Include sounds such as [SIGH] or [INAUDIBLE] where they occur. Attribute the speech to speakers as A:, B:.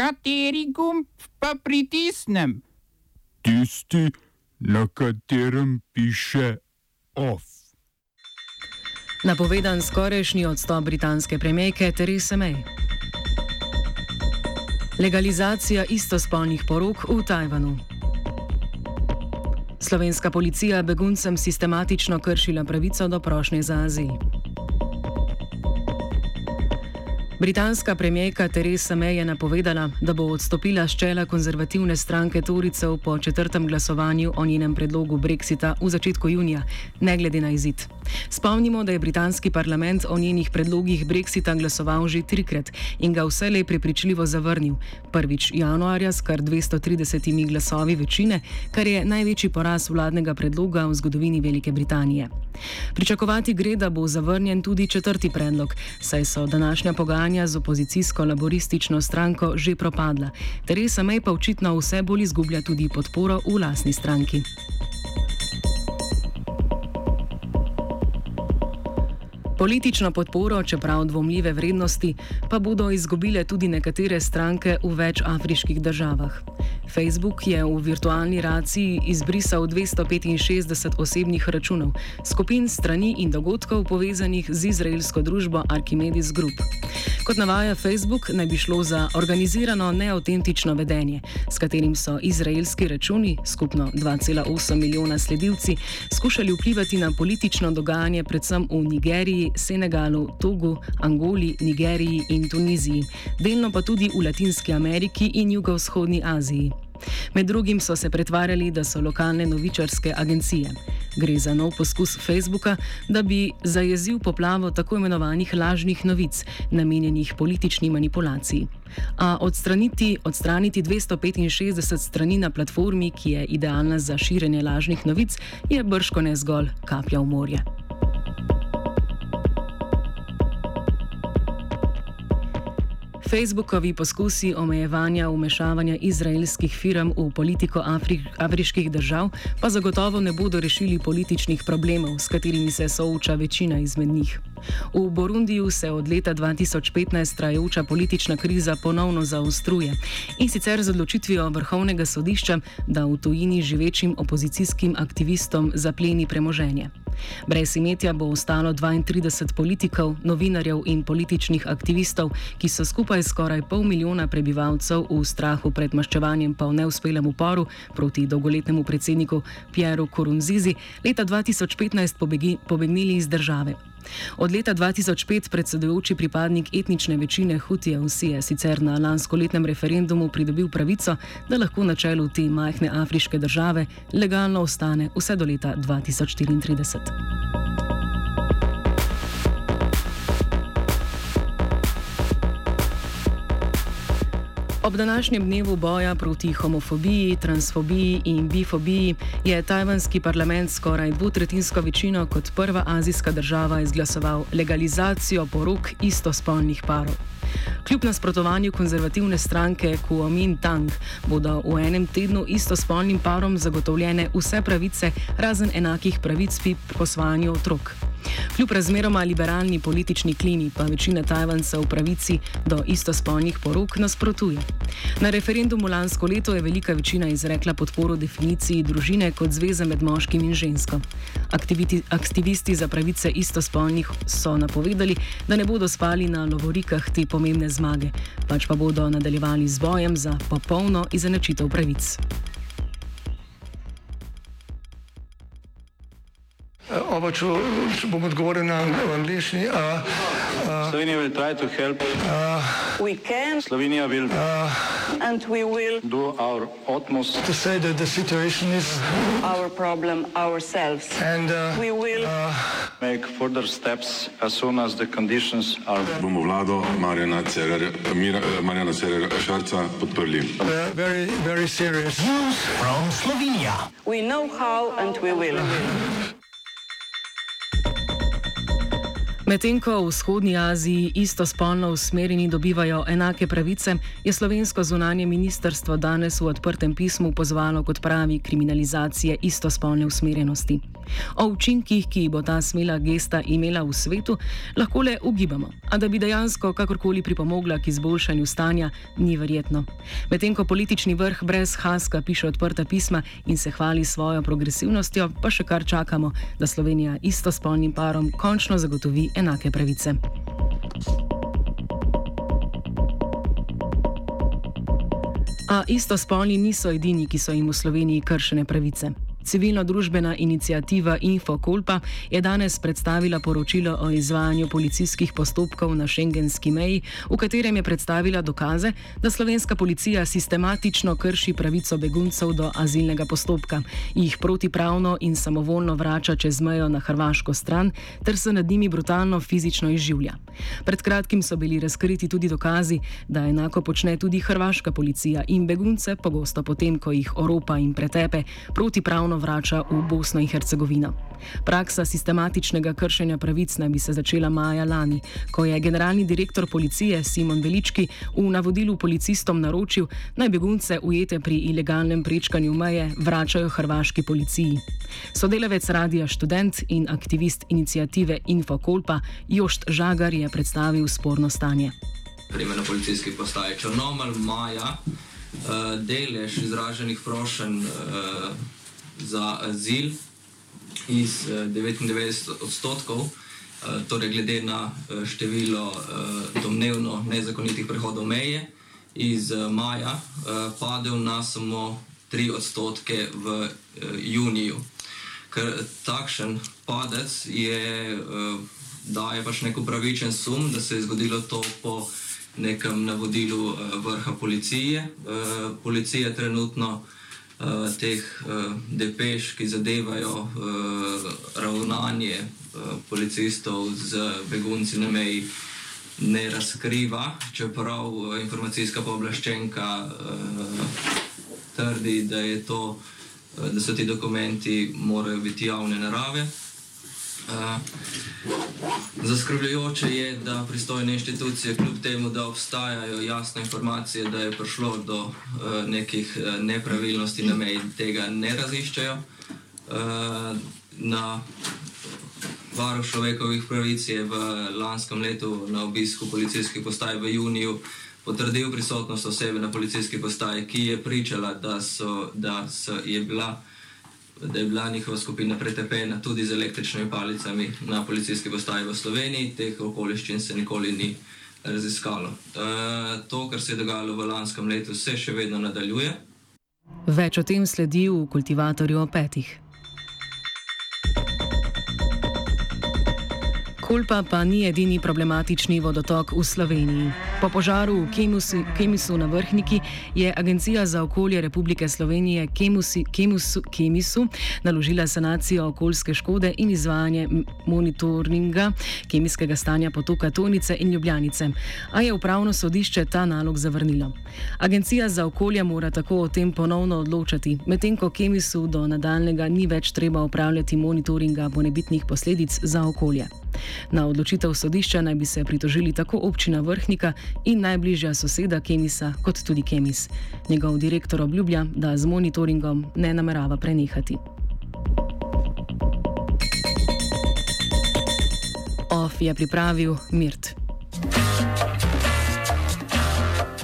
A: Kateri gumb pa pritisnem?
B: Tisti, na katerem piše OF.
C: Napovedan skorajšnji odstop britanske premijeke Therese May. Legalizacija istospolnih porok v Tajvanu. Slovenska policija beguncem sistematično kršila pravico do prošnje za azil. Britanska premijejka Theresa May je napovedala, da bo odstopila z čela konzervativne stranke Toricev po četrtem glasovanju o njenem predlogu Brexita v začetku junija, ne glede na izid. Spomnimo, da je britanski parlament o njenih predlogih Brexita glasoval že trikrat in ga vselej prepričljivo zavrnil. Prvič januarja s kar 230 glasovi večine, kar je največji poraz vladnega predloga v zgodovini Velike Britanije. Pričakovati gre, da bo zavrnjen tudi četrti predlog, saj so današnja pogajanja z opozicijsko laboristično stranko že propadla. Teresa May pa očitno vse bolj izgublja tudi podporo v lasni stranki. Politično podporo, čeprav dvomljive vrednosti, pa bodo izgubile tudi nekatere stranke v več afriških državah. Facebook je v virtualni raciji izbrisal 265 osebnih računov, skupin strani in dogodkov povezanih z izraelsko družbo Archimedes Group. Kot navaja Facebook, naj bi šlo za organizirano neautentično vedenje, s katerim so izraelski računi, skupno 2,8 milijona sledilci, skušali vplivati na politično dogajanje predvsem v Nigeriji, Senegalu, Togu, Angoli, Nigeriji in Tuniziji, delno pa tudi v Latinski Ameriki in jugovzhodni Aziji. Med drugim so se pretvarjali, da so lokalne novičarske agencije. Gre za nov poskus Facebooka, da bi zajezil poplavo tako imenovanih lažnih novic, namenjenih politični manipulaciji. A odstraniti, odstraniti 265 strani na platformi, ki je idealna za širjenje lažnih novic, je brško ne zgolj kaplja v morje. Facebookovi poskusi omejevanja umešavanja izraelskih firm v politiko Afri afriških držav pa zagotovo ne bodo rešili političnih problemov, s katerimi se sooča večina izmed njih. V Burundiju se od leta 2015 trajajoča politična kriza ponovno zaostruje in sicer z odločitvijo vrhovnega sodišča, da v tujini živečim opozicijskim aktivistom zapleni premoženje. Brez imetja bo ostalo 32 politikov, novinarjev in političnih aktivistov, ki so skupaj skoraj pol milijona prebivalcev v strahu pred maščevanjem pa v neuspelem uporu proti dolgoletnemu predsedniku Pieru Korunzizi leta 2015 pobegnili iz države. Od leta 2005 predsedujoči pripadnik etnične večine Hutijev si je sicer na lanskoletnem referendumu pridobil pravico, da lahko na čelu te majhne afriške države legalno ostane vse do leta 2034. Ob današnjem dnevu boja proti homofobiji, transfobiji in bifobiji je tajvanski parlament skoraj dvotretinsko večino kot prva azijska država izglasoval legalizacijo porok istospolnih parov. Kljub nasprotovanju konzervativne stranke Kuomintang bodo v enem tednu istospolnim parom zagotovljene vse pravice, razen enakih pravic pri posvajanju otrok. Kljub razmeroma liberalni politični klini pa večina Tajvancev pravici do istospolnih porok nasprotuje. Na referendumu lansko leto je velika večina izrekla podporo definiciji družine kot zveze med moškim in žensko. Aktiviti, aktivisti za pravice istospolnih so napovedali, da ne bodo spali na lovorikah te pomembne zmage, pač pa bodo nadaljevali z bojem za popolno izenačitev pravic.
D: Oba, če, če bom odgovoril na angliški.
E: Slovenija will try to help.
D: Uh,
F: we can.
E: Slovenija will
D: uh,
F: and we will
E: do our utmost
D: to say that the situation is.
F: Our problem ourselves.
D: And uh,
F: we will
D: uh,
E: make further steps as soon as the conditions are.
G: Bomo vlado Marjana Cererja Šarca podprli.
D: Very, very serious.
H: News from Slovenia.
F: We know how and we will. [LAUGHS]
C: Medtem ko v vzhodnji Aziji istospolno usmerjeni dobivajo enake pravice, je slovensko zunanje ministrstvo danes v odprtem pismu pozvalo k odpravi kriminalizacije istospolne usmerjenosti. O učinkih, ki bo ta smela gesta imela v svetu, lahko le ugibamo, a da bi dejansko kakorkoli pripomogla k izboljšanju stanja, ni verjetno. Medtem ko politični vrh brez haska piše odprta pisma in se hvali svojo progresivnostjo, pa še kar čakamo, da Slovenija istospolnim parom končno zagotovi enake pravice. A istospolni niso edini, ki so jim v Sloveniji kršene pravice. Civilno-družbena inicijativa Infokolpa je danes predstavila poročilo o izvajanju policijskih postopkov na šengenski meji, v katerem je predstavila dokaze, da slovenska policija sistematično krši pravico beguncev do azilnega postopka, jih protipravno in samovoljno vrača čez mejo na hrvaško stran ter se nad njimi brutalno fizično izživlja. Pred kratkim so bili razkriti tudi dokazi, da enako počne tudi hrvaška policija in begunce, pogosto potem, ko jih oropa in pretepe, protipravno vrača v Bosno in Hercegovino. Praksa sistematičnega kršenja pravic naj bi se začela maja lani, ko je generalni direktor policije Simon Velički v navodilu policistom naročil, naj begunce ujete pri ilegalnem prečkanju meje vračajo hrvaški policiji. Sodelavec radija študent in aktivist inicijative Infokolpa Jošt Žagar je predstavil sporno stanje.
I: Primer na policijski postaji Črnomelj, Maja, uh, delež izraženih prošenj uh, za azil iz uh, 99 odstotkov, uh, torej glede na uh, število domnevno nezakonitih prehodov meje, iz maja padel na samo 3 odstotke v juniju. Ker takšen padec je, daje pač nek upravičen sum, da se je zgodilo to po nekem navodilu vrha policije. Policija trenutno uh, teh uh, depeš, ki zadevajo uh, ravnanje uh, policistov z begunci na meji, ne razkriva, čeprav uh, informacijska pooblaščenka uh, trdi, da, to, uh, da so ti dokumenti morajo biti javne narave. Uh, zaskrbljujoče je, da pristojne inštitucije, kljub temu, da obstajajo jasne informacije, da je prišlo do uh, nekih uh, nepravilnosti na meji, tega ne raziščajo. Uh, na varu človekovih pravic je v lanskem letu na obisku policijskih postaj v juniju potrdil prisotnost osebe na policijski postaji, ki je pričala, da, so, da so, je bila da je bila njihova skupina pretepena tudi z električnimi palicami na policijski postaji v Sloveniji. Teh okoliščin se nikoli ni raziskalo. E, to, kar se je dogajalo v lanskem letu, se še vedno nadaljuje.
C: Več o tem sledi v kultivatorju o petih. Kolpa pa ni edini problematični vodotok v Sloveniji. Po požaru v Kemusu, Kemisu na Vrhniki je Agencija za okolje Republike Slovenije Kemusi, Kemusu, Kemisu naložila sanacijo okoljske škode in izvajanje monitoringa kemijskega stanja potoka Tonice in Ljubljanice, a je upravno sodišče ta nalog zavrnilo. Agencija za okolje mora tako o tem ponovno odločati, medtem ko Kemisu do nadaljnega ni več treba upravljati monitoringa bonebitnih posledic za okolje. Na odločitev sodišča naj bi se pritožili tako občina Vrhnika in najbližja soseda Kemisa, kot tudi Kemis. Njegov direktor obljublja, da z monitoringom ne namerava prenehati. OF je pripravil Mirt.